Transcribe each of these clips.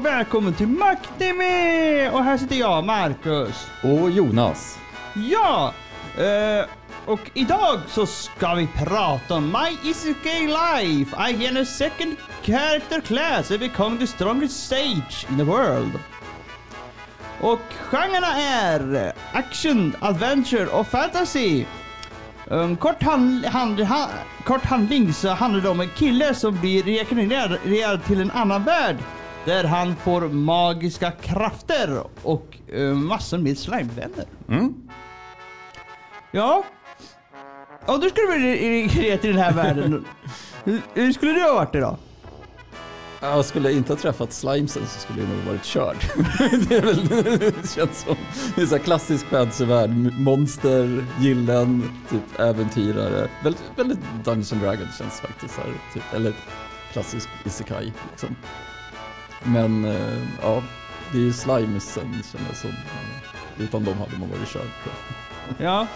och välkommen till MacTV! Och här sitter jag, Marcus. Och Jonas. Ja! eh, och idag så ska vi prata om My Isekai Life. I gain a second character class and become the strongest sage in the world. Och genrerna är action, adventure och fantasy. Um, kort, hand, hand, ha, kort handling så handlar det om en kille som blir reinkarnerad till en annan värld. Där han får magiska krafter och uh, massor med slimevänner. Mm. Ja. Om du skulle bli reinkarnerad till den här världen. hur, hur skulle du ha varit idag? Jag skulle inte ha träffat slimesen så skulle jag nog varit körd. det, är väl, det känns som det är så här klassisk fantasyvärld. Monster, gillen, typ äventyrare. Väldigt, väldigt Dungeons and Dragons känns faktiskt. Här, typ, eller klassisk isekai liksom. Men eh, ja, det är ju slimesen känner jag som. Utan dem hade man varit körd. På. Ja.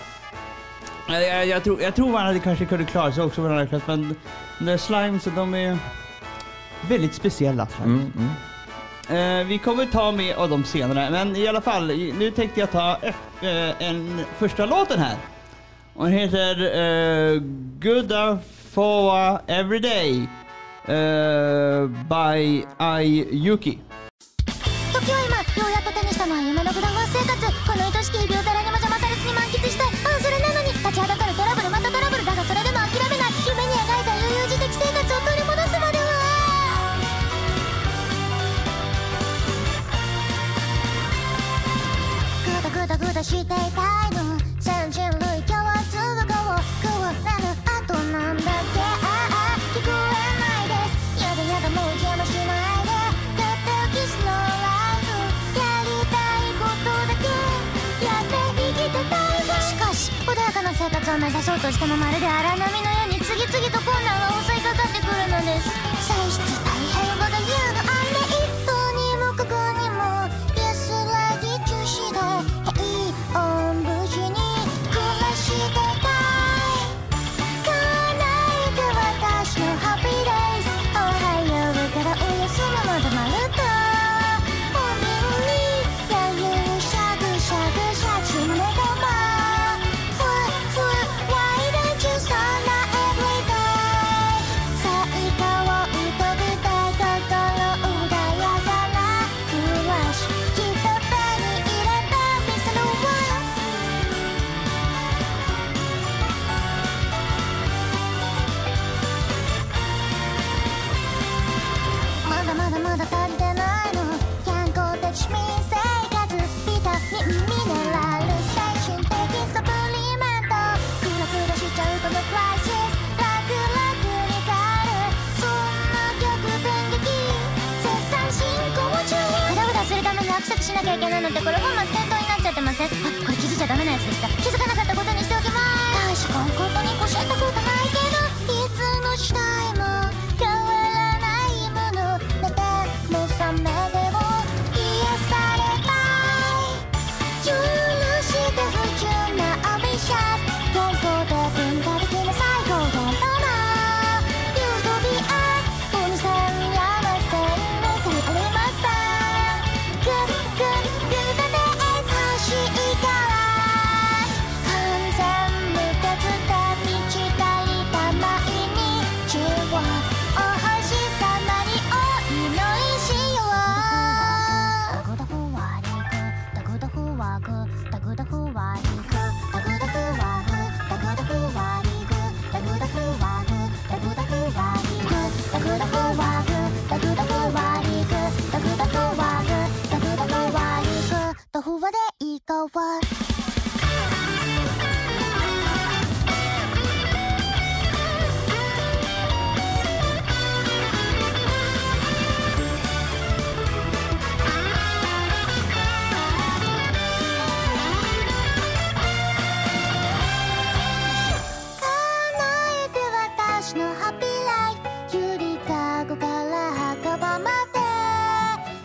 Jag, jag, tror, jag tror man hade kanske kunnat klara sig också på den här klassen, men de där slimes, de är väldigt speciella. Mm, mm. Eh, vi kommer ta med av dem senare, men i alla fall, nu tänkte jag ta eh, en första låten här. Och den heter eh, Good for Everyday eh, by I Yuki. 時は今ようやっと手にしたのは夢のフラワー生活。この愛しき日々を誰にも邪魔されずに満喫したいあそれなのに立ちはだかるトラブルまたトラブルだがそれでも諦めない。夢に描いた悠々自適生活を取り戻すまでは。グダグダグダしていた。を目指そうとしてもまるで荒波のように次々と困難が襲いかかってくるのです。歳出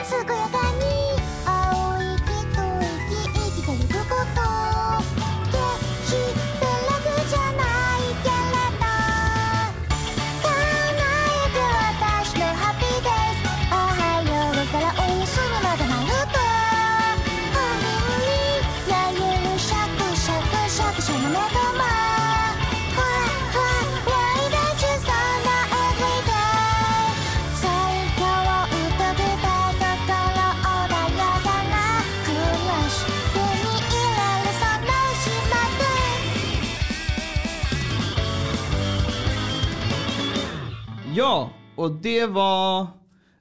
すぐや och det var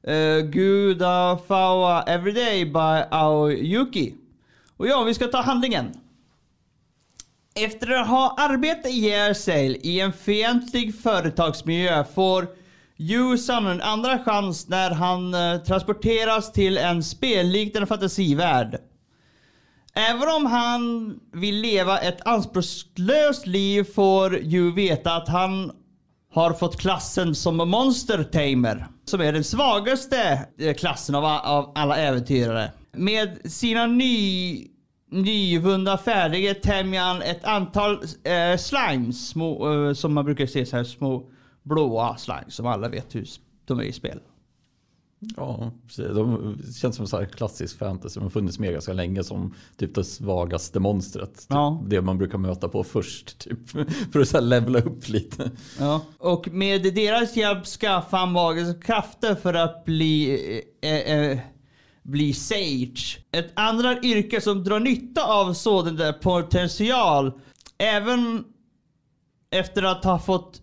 uh, Guda Fawa Everyday by Aoyuki. Och ja, vi ska ta handlingen. Efter att ha arbetat i sig i en fientlig företagsmiljö får Yusan en andra chans när han uh, transporteras till en spelliknande fantasivärld. Även om han vill leva ett anspråkslöst liv får Yu veta att han har fått klassen som Monster Tamer. Som är den svagaste eh, klassen av, av alla äventyrare. Med sina ny, nyvunna färdigheter tämjer han ett antal eh, slimes. Små, eh, som man brukar se så här små blåa slimes som alla vet hur de är i spel. Ja, precis. de känns som så här klassisk fantasy. De har funnits med ganska länge som typ det svagaste monstret. Typ Ja. Det man brukar möta på först. Typ, för att så här levela upp lite. Ja. Och med deras hjälp skaffar han magiska krafter för att bli, eh, eh, bli Sage. Ett andra yrke som drar nytta av sådan där potential. Även efter att ha fått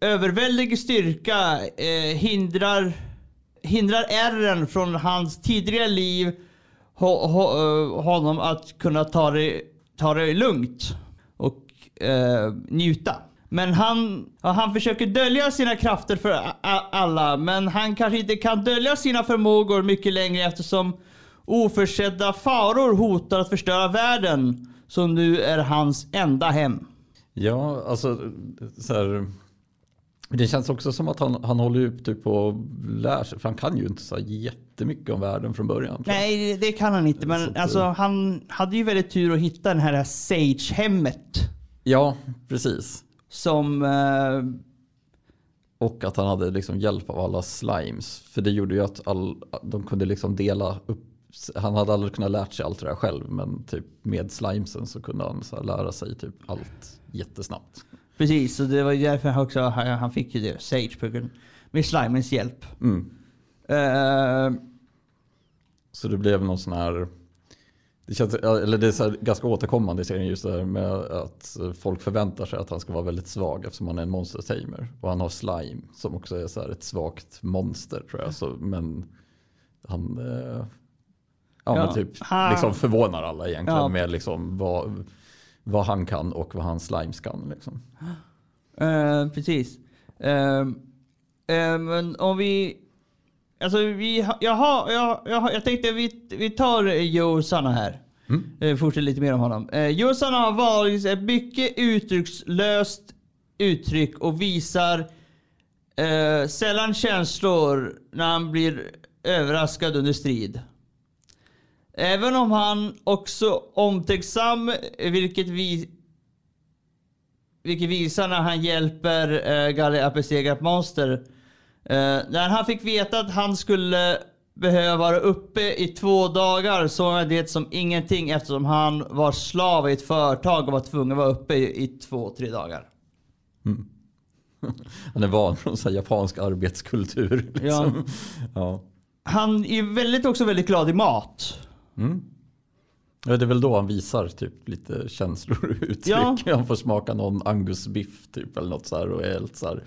överväldig styrka eh, hindrar, hindrar ärren från hans tidigare liv ho, ho, eh, honom att kunna ta det, ta det lugnt och eh, njuta. Men han, han försöker dölja sina krafter för alla, men han kanske inte kan dölja sina förmågor mycket längre eftersom oförsedda faror hotar att förstöra världen som nu är hans enda hem. Ja, alltså så här. Det känns också som att han, han håller ju typ på och lär sig. För han kan ju inte så jättemycket om världen från början. Nej, det kan han inte. Men att, alltså, eh, han hade ju väldigt tur att hitta den här Sage-hemmet. Ja, precis. Som... Eh, Och att han hade liksom hjälp av alla slimes. För det gjorde ju att all, de kunde liksom dela upp. Han hade aldrig kunnat lärt sig allt det där själv. Men typ med slimesen så kunde han så lära sig typ allt jättesnabbt. Precis, och det var ju därför han också han, fick ju det. Sage på grund- med Slimens hjälp. Mm. Eh, Så det blev någon sån här det, känns, eller det är ganska återkommande i serien just det här med att folk förväntar sig att han ska vara väldigt svag eftersom han är en monster tamer. Och han har slime som också är så här ett svagt monster tror jag. Så, men han eh, ja, Ja, men typ han- liksom förvånar alla egentligen Ja. med liksom vad, vad han kan och vad hans slimes kan. Liksom. Eh, precis. Eh, eh, men om vi... Alltså vi jag, har, jag, jag, jag tänkte vi, vi tar Joe Sanna här. Mm. Eh, fortsätter lite mer om honom. Eh, Joe Sanna har varit ett mycket uttryckslöst uttryck och visar sällan känslor när han blir överraskad under strid. Även om han också omtänksam, vilket vi vilket visar när han hjälper Galle att besegra ett monster. Eh, när han fick veta att han skulle behöva vara uppe i två dagar såg han det som ingenting eftersom han var slav i ett företag och var tvungen att vara uppe i, i två, tre dagar. Han är van från så japansk arbetskultur. Liksom. Ja. Han är väldigt, också väldigt glad i mat. Ja, det är väl då han visar typ lite känslor och uttryck. Ja. Han får smaka någon angusbiff typ eller något så här och är helt så här.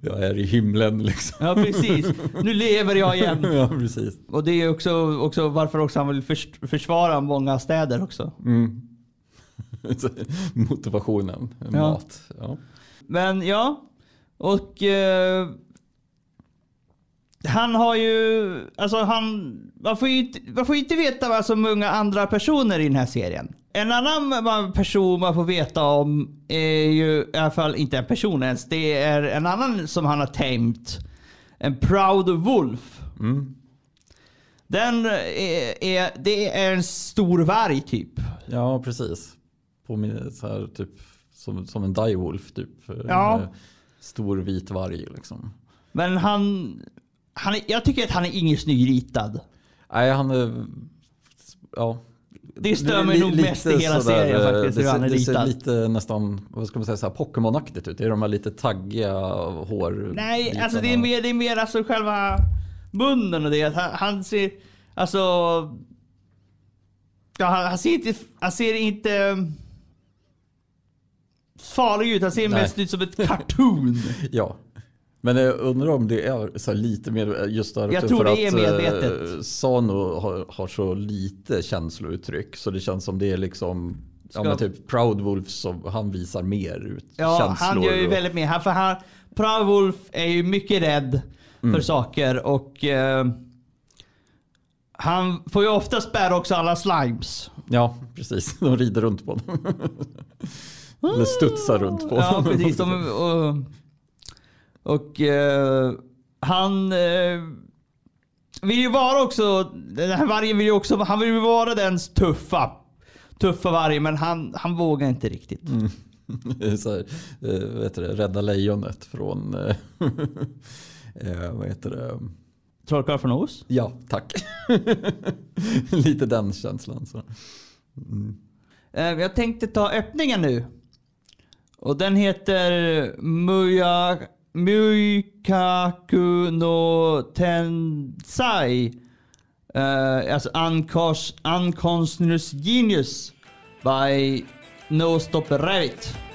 Jag är i himlen liksom. Ja precis. nu lever jag igen. Ja, precis. Och det är också, också varför också han vill förs försvara många städer också. Så, Motivationen, Ja. mat. Ja. Men ja, och eh, han har ju, alltså han, man får ju inte, man får ju inte veta vad så många andra personer i den här serien. En annan person man får veta om är ju i alla fall inte en person ens. Det är en annan som han har tamed. En proud wolf. Den är, är, det är en stor varg typ. ja, precis. Påminner så här typ som, som en direwolf typ. Ja. Eh, Stor vit varg liksom. Men han, han är, jag tycker att han är ingen snygg ritad. Nej, han är... Ja. Det stör mig nog mest i hela sådär, serien faktiskt, Det, hur han är det ser lite nästan, vad ska man säga, Pokémon-aktigt ut. Det är de här lite taggiga hår. Nej, alltså det är mer, det är mer alltså själva munnen och det. Han, han ser, alltså... Ja, han, han ser inte, han ser inte farlig ut. Han ser Nej. mest ut som ett cartoon. Ja. Men jag undrar om det är så lite mer just därför jag tror det är medvetet. Eh, Sano har, har, så lite känslouttryck. Så det känns som det är liksom ja, men typ Proud Wolf som han visar mer ut ja, känslor. Han gör ju och... väldigt mer. Han, för han, Proud Wolf är ju mycket rädd mm. för saker och eh, han får ju ofta bära också alla slimes. Ja, precis. De rider runt på honom. Ah, Eller studsar runt på ja. Precis, de, och, och eh, han eh, vill ju vara också, den här vargen vill ju också, han vill ju vara den tuffa. Tuffa vargen, men han, han vågar inte riktigt. Mm. Så här, eh, vet du, rädda lejonet från, eh, eh, vad heter det? Trollkarlen från Oz? Ja, tack. Lite den känslan. Så. Mm. Jag tänkte ta öppningen nu. Och den heter Muja Muikaku no Tensai. Uh, eh, alltså unconscious, unconscious genius by No Stop Rabbit.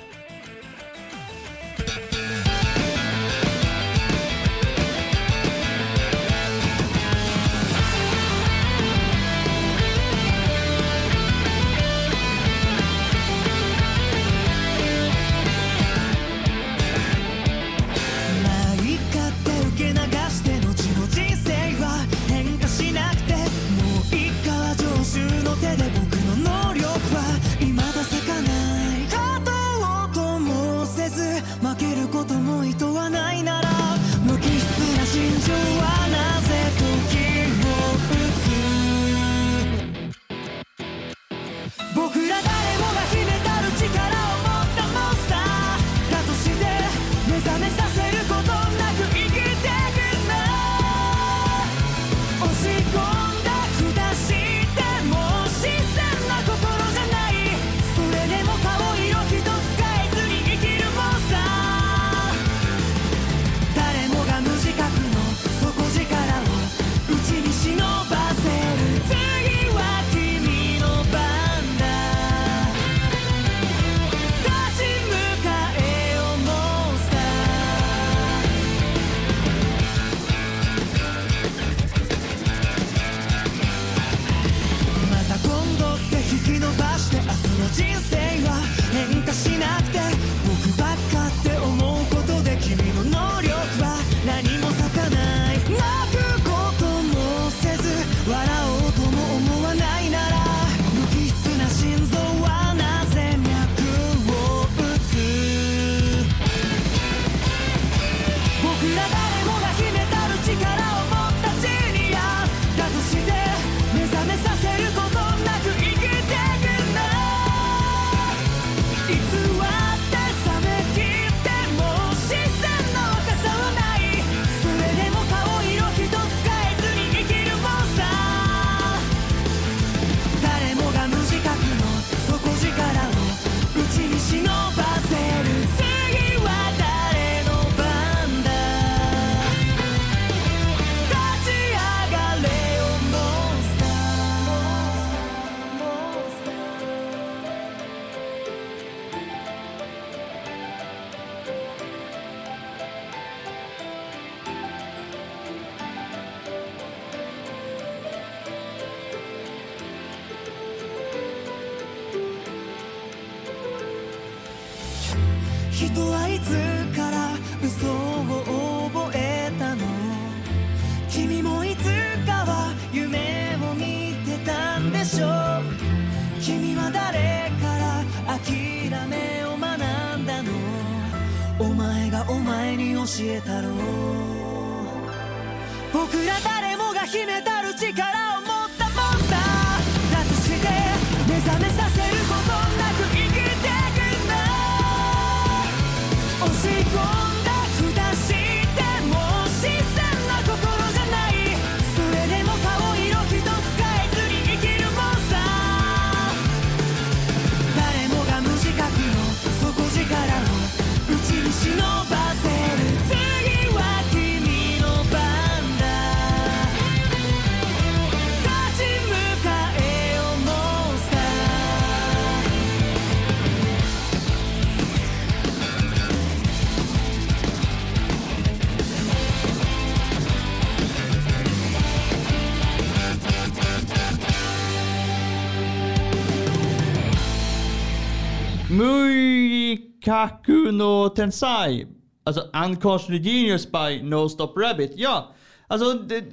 No Tensai. Alltså Unconscious Genius by No Stop Rabbit. Ja, alltså det,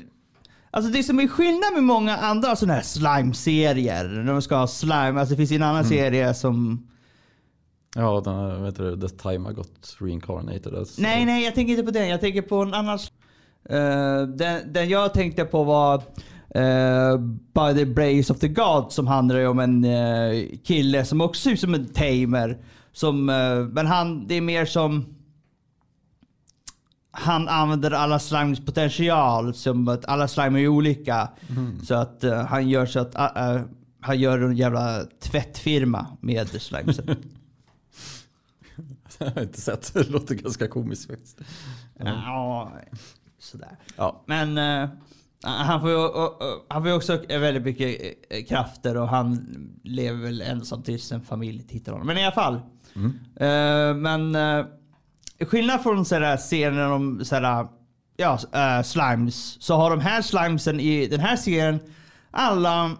alltså det som är skillnad med många andra sådana här slime-serier. De ska ha slime. Alltså det finns en annan serie som... Ja, den vet du, The Time I Got Reincarnated. Alltså. Nej, nej, jag tänker inte på den. Jag tänker på en annan. Eh, den, den jag tänkte på var uh, By the Brace of the God som handlar ju om en eh, kille som också ser ut som en tamer. Som, eh, men han, det är mer som han använder alla slimes potential. Som att alla slime är olika. Så att eh, han gör så att eh, han gör en jävla tvättfirma med slimesen. Jag har inte sett. Det låter ganska komiskt faktiskt. ja, sådär. Ja. Men eh, han, får ju, han får ju också väldigt mycket eh, krafter och han lever väl ensam tills en familj hittar honom. Men i alla fall. Eh, men uh, skillnad från sådär serien sådär, ja, eh, slimes. Så har de här slimesen i den här serien alla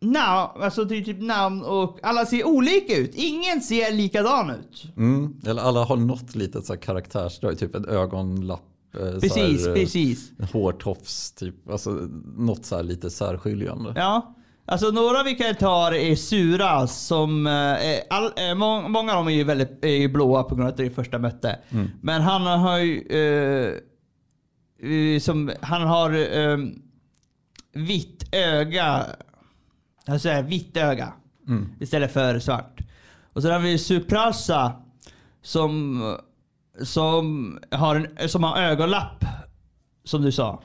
namn, alltså typ namn och alla ser olika ut. Ingen ser likadan ut. Mm. Eller alla har något litet så karaktärsdrag. Typ en ögonlapp. Eh, Precis, här, eh, precis. En hårtofs. Typ. Alltså, något så här lite särskiljande. Ja. Alltså några vi kan ta är Sura som, eh, är all, eh, må, många av dem är ju väldigt är ju blåa på grund av att det är första möte. Men han har ju, eh, eh, som, han har eh, vitt öga, jag säger vitt öga istället för svart. Och sen har vi Suprasa som, som, har en, som har ögonlapp, som du sa.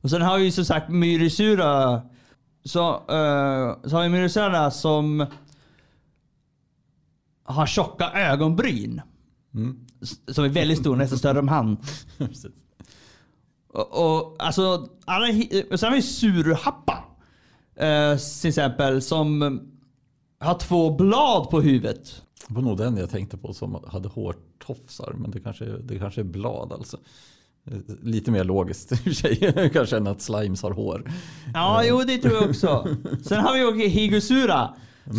Och sen har vi som sagt Myrisura så, eh, så har vi Myrisura som har tjocka ögonbryn. S- Som är väldigt stora, nästan större än han. Och, och alltså, alla, sen har vi Surhappa. Eh, till exempel som har två blad på huvudet. Det var nog den jag tänkte på som hade hårtofsar. Men det kanske, det kanske är blad alltså. Eh, Lite mer logiskt i och för sig. kanske än att slimes har hår. Ja, jo det tror jag också. Sen har vi också Higusura.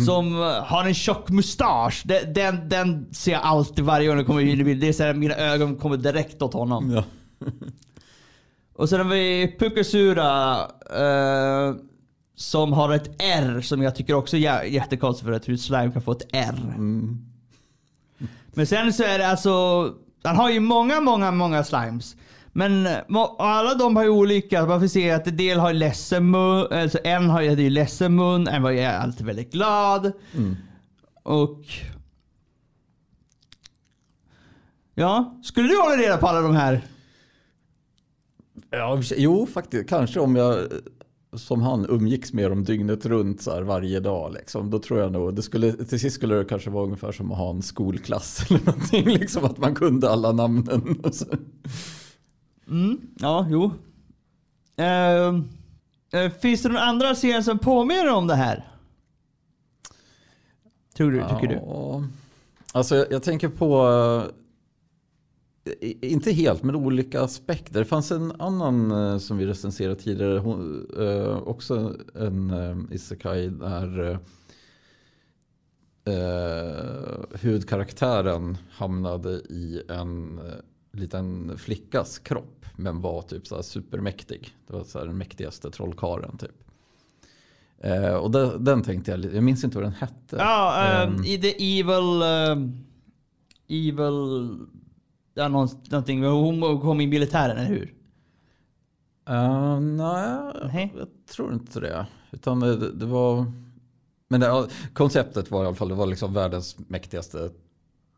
Som eh, har en tjock mustasch. Den, den, den ser jag alltid varje gång det kommer in i bild. Det är så här, mina ögon kommer direkt åt honom. Ja. Och sen har vi Pukasura. Eh, som har ett R som jag tycker också är jä- jättekonstigt för att hur slime kan få ett R. Men sen så är det alltså, han har ju många, många, många slimes. Men alla de har ju olika. Man får se att en del har ledsen mun, alltså en har ju ledsen mun, en var ju alltid väldigt glad. Och... Ja, skulle du hålla reda på alla de här? Ja, jo, faktiskt. Kanske om jag som han umgicks med dem dygnet runt så här varje dag. Liksom. Då tror jag nog, det skulle, till sist skulle det kanske vara ungefär som att ha en skolklass eller någonting. Liksom att man kunde alla namnen. Mm, ja, jo. Ehm, eh, finns det några andra serier som påminner om det här? Tror du, tycker du? Alltså jag, jag tänker på, eh, inte helt men olika aspekter. Det fanns en annan eh, som vi recenserade tidigare, hon, eh, också en eh, isekai där eh, eh, huvudkaraktären hamnade i en liten flickas kropp men var typ så supermäktig. Det var så den mäktigaste trollkaren typ. Eh, och den, den tänkte jag, jag minns inte vad den hette. Ja, ehm, Ehm, i The Evil... ehm, evil... Någon, någonting. Hon kom i militären, eller hur? Uh, nej, jag tror inte det. Utan det, det var... Men det, konceptet var i alla fall, det var liksom världens mäktigaste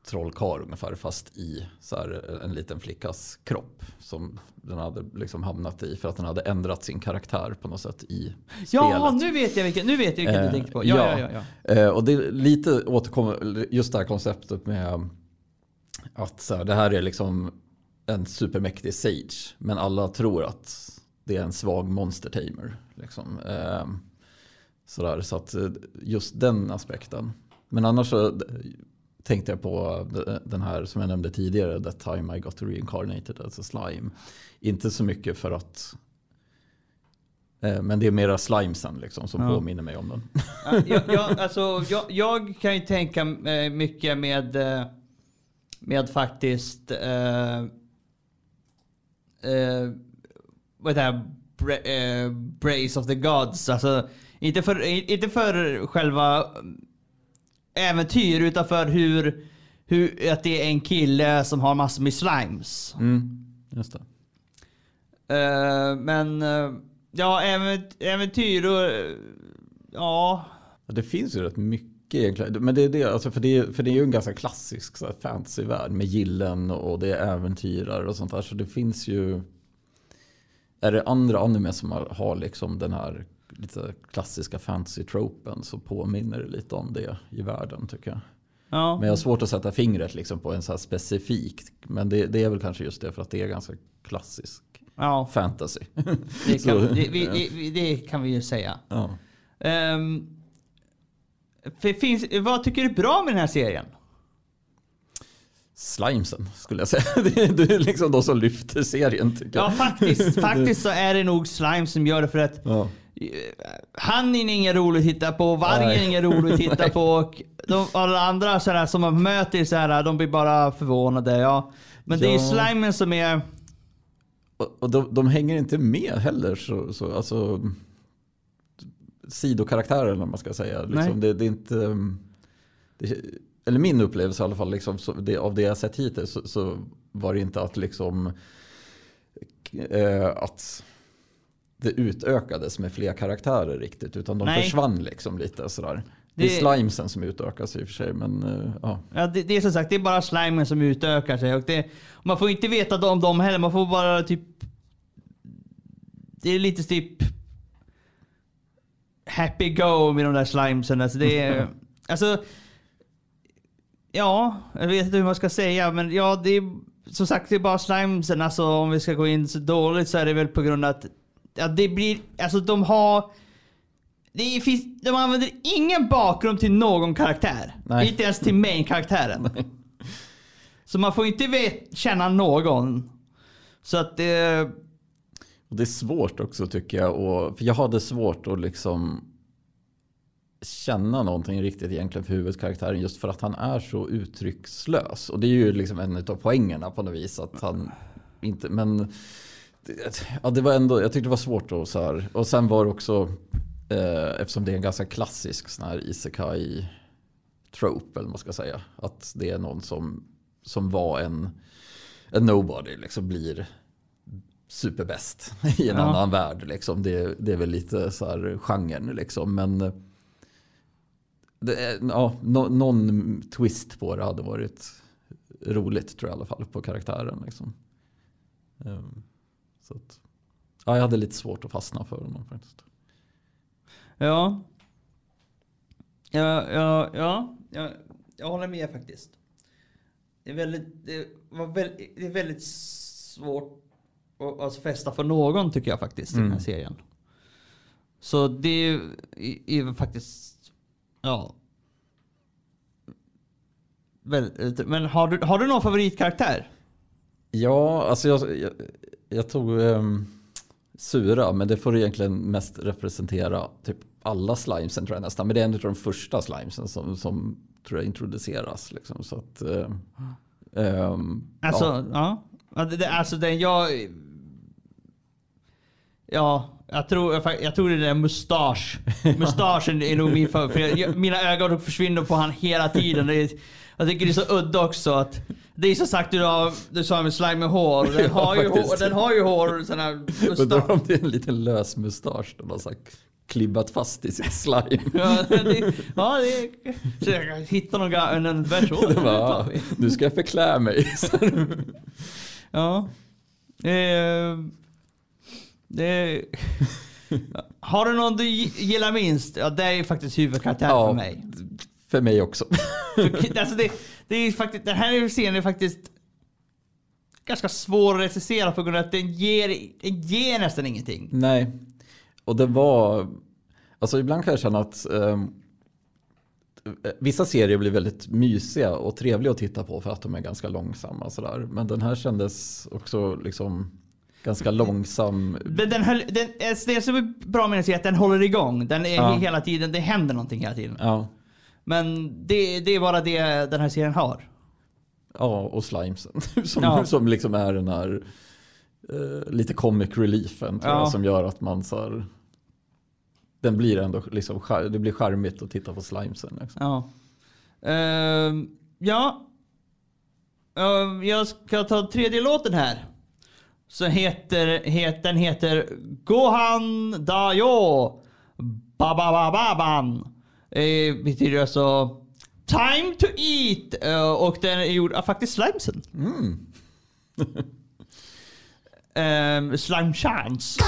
trollkarl ungefär. Fast i så här, en liten flickas kropp. Som den hade liksom hamnat i för att den hade ändrat sin karaktär på något sätt i Ja, spelet. nu vet jag vilken, nu vet jag vilken du Eh, tänkte på. Ja, ja, ja. ja. ja. Eh, och det är lite återkommer, just det här konceptet med att så här, det här är liksom en supermäktig sage. Men alla tror att det är en svag monster tamer. Liksom. Eh, sådär, så att eh, just den aspekten. Men annars så tänkte jag på den här som jag nämnde tidigare, That time I got reincarnated, alltså slime. Inte så mycket för att Eh, Men det är mera slimesen liksom som Ja. påminner mig om den. Ja, jag, jag, alltså, jag, jag kan ju tänka eh, mycket med, eh, med faktiskt eh, eh, vad heter det? Bra, eh, Brace of the Gods. Alltså, inte för, inte för själva äventyr utan för hur, hur att det är en kille som har massor med slimes. Mm, just det. Eh, men eh, ja, ävent, äventyr och. Ja, Det finns ju rätt mycket egentligen. Men det är det, alltså för, det, för det är ju en ganska klassisk så här, fantasyvärld med gillen och det är äventyrare och sånt där. Så det finns ju... Är det andra anime som har, har liksom den här lite klassiska fantasy-tropen så påminner det lite om det i världen tycker jag. ja. Men jag har svårt att sätta fingret liksom på en så här specifik. Men det, det är väl kanske just det för att det är ganska klassisk ja. fantasy. Det kan, det, vi, det, det kan vi ju säga. ja. Um, finns, vad tycker du är bra med den här serien? Slimesen skulle jag säga. Det är, det är liksom de som lyfter serien tycker jag. Ja, faktiskt, faktiskt så är det nog Slime som gör det för att Ja. eh, han är ingen rolig att titta på, vargen är ingen rolig att titta på och de, alla andra sådär, som man möter så här, de blir bara förvånade. Ja. Men det är ju Ja. Slimen som är... Och, och de, de hänger inte med heller. Så, så, alltså, sidokaraktärer eller vad man ska säga. Liksom, det, det är inte... um, Det, eller min upplevelse i alla fall, liksom, det, av det jag sett hittills så, så var det inte att liksom eh, att det utökades med fler karaktärer riktigt. Utan de Nej. försvann liksom lite sådär. Det, Det- är slimesen som utökas i och för sig. Men eh, ja. Ja, det, det är som sagt, det är bara slimen som utökar sig. Och det, man får inte veta om dem heller, man får bara typ... Det är lite typ... Happy go med de där slimesen. Alltså det är... alltså... Ja, jag vet inte hur man ska säga, men ja, det är... Som sagt, det är bara slimesen. Alltså om vi ska gå in så dåligt så är det väl på grund av att... Ja, det blir... Alltså de har... Det finns, de använder ingen bakgrund till någon karaktär. Nej. Inte ens till main-karaktären. Så man får inte vet, känna någon. Så att det... Och det är svårt också tycker jag. Och, för jag hade svårt att liksom känna någonting riktigt egentligen för huvudkaraktären. Just för att han är så uttryckslös. Och det är ju liksom en av poängerna på något vis. Att han inte, men ja, det var ändå, jag tyckte det var svårt att så här. Och sen var det också, eh, eftersom det är en ganska klassisk sån här isekai trope eller vad man ska säga. Att det är någon som, som var en, en nobody liksom blir superbäst i en Ja. annan värld. Liksom. Det, det är väl lite så här genren liksom. Men eh, det ja, nå- någon twist på det hade varit roligt tror jag i alla fall på karaktären. Liksom. Ehm, så att, ja, jag hade lite svårt att fastna för honom faktiskt. Ja. Ja, ja, ja. Jag, jag håller med faktiskt. Det är väldigt, det var väldigt, det är väldigt svårt att alltså, fästa för någon tycker jag faktiskt i den här Mm. serien. Så det är, är faktiskt, ja. Väldigt, men har du, har du någon favoritkaraktär? Ja, alltså jag, jag, jag tog ehm, Sura, men det får egentligen mest representera typ alla slimesen tror jag nästan. Men det är en av de första slimesen som, som tror jag introduceras. Liksom, så att, ehm, Alltså, ja. ja. alltså den jag... Ja, jag tror, jag, tror det är den mustasch. Mustaschen är nog min favorit. Mina ögon försvinner på han hela tiden. Är, jag tycker det är så udda också att... Det är som sagt du, har, du sa med slime med hår. Den, Ja, har, ju hår den har ju hår, sån här Undrar om det är en liten lös mustasch de har sagt, klibbat fast i sitt slime. Ja, det, ja, det, så jag kan hitta någon, en, en vers. Det bara, "Ah, nu ska jag förklä mig. Ja. Eh, det, har du någon du gi- gillar minst? Ja, det är faktiskt huvudkaraktären Ja. för mig. för mig också. För, alltså det, det är faktiskt, den här scenen är faktiskt ganska svår att recensera på grund av att den ger, den ger nästan ingenting. Nej, och det var... Alltså ibland kan jag känna att ehm, vissa serier blir väldigt mysiga och trevliga att titta på för att de är ganska långsamma. Sådär. Men den här kändes också liksom ganska långsam. Men den höll, den, alltså, det som är bra med den är att den håller igång. Den är ja. hela tiden, det händer någonting hela tiden. Ja. Men det, det är bara det den här serien har. Ja, och slimesen. Som, ja. som liksom är den här eh, lite comic reliefen tror ja. jag, som gör att man så här, den blir ändå liksom, det blir charmigt att titta på slimesen. Liksom. Ja. Uh, ja. Uh, jag ska ta tredje låten här så heter het, den heter Gohan Dayo Babababan. Eh, betyder alltså Time to eat eh, och den är gjord av faktiskt slimesen. Mm. eh, slime chance.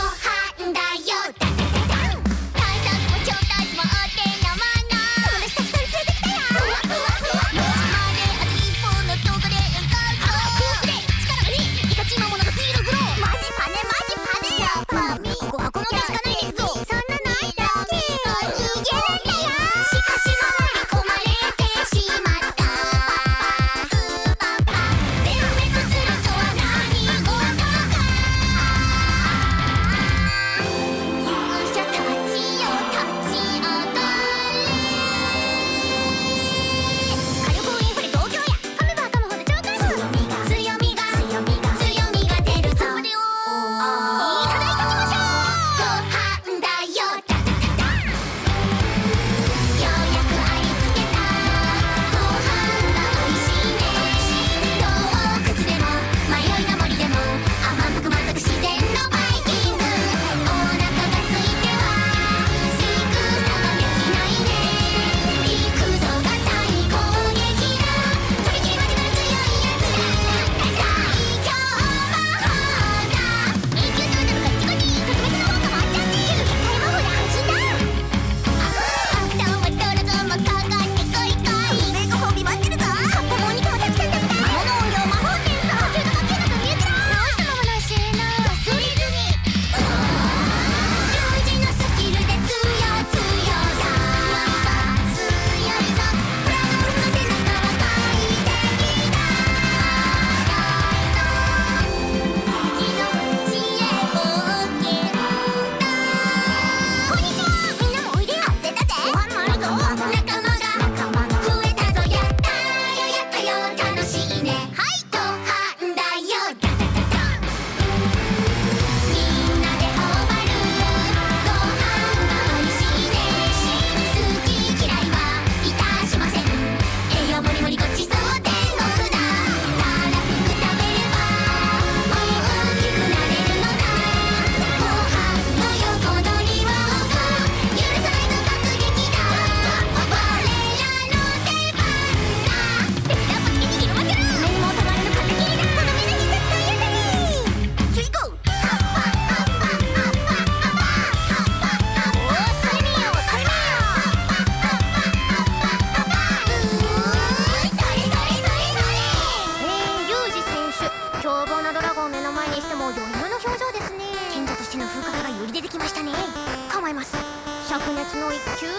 の1級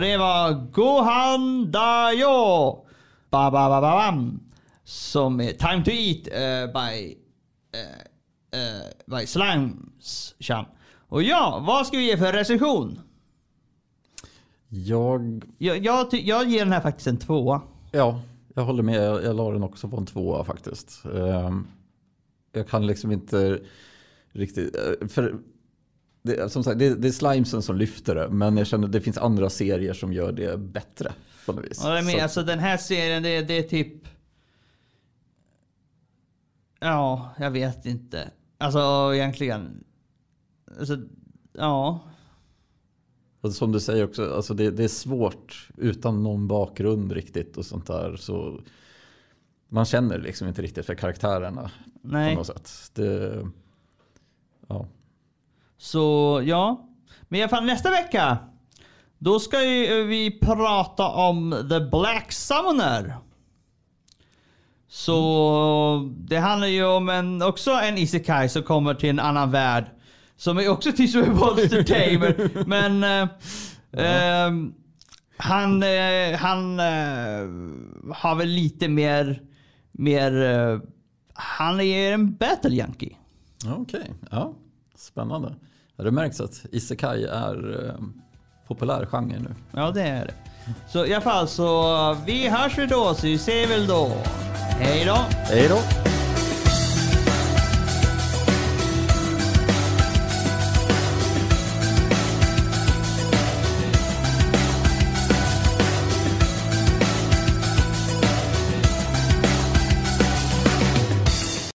Och det var Gohan Dayo! Ba, ba, ba, ba, bam. Som är Time to Eat uh, by, uh, uh, by Slimes. Chan. Och ja, vad ska vi ge för recension? Jag... Jag, jag, jag ger den här faktiskt en tvåa. Ja, jag håller med. Jag, jag la den också på en tvåa faktiskt. Um, jag kan liksom inte riktigt... För det, som sagt, det, det är Slimesen som lyfter det, men jag känner att det finns andra serier som gör det bättre. På något vis. Ja, Så- alltså den här serien, det, det är typ... Ja, jag vet inte. Alltså egentligen... Alltså, ja. Och som du säger också, alltså det, det är svårt utan någon bakgrund riktigt och sånt där. Så man känner liksom inte riktigt för karaktärerna Nej. på något sätt. Det, ja. Så ja. Men i alla fall nästa vecka. Då ska ju vi prata om The Black Summoner. Så det handlar ju om en, också en isekai som kommer till en annan värld. Som är också till Monster Tamer. Men eh, ehm, han, eh, han eh, har väl lite mer, mer eh, han är en battle junkie. Okej, ja. Spännande. Ja, det märks att Isekai är eh, populär genre nu. Ja, det är det. Så i alla fall så vi hörs vi då, så vi ses väl då. Hej då! Hej då!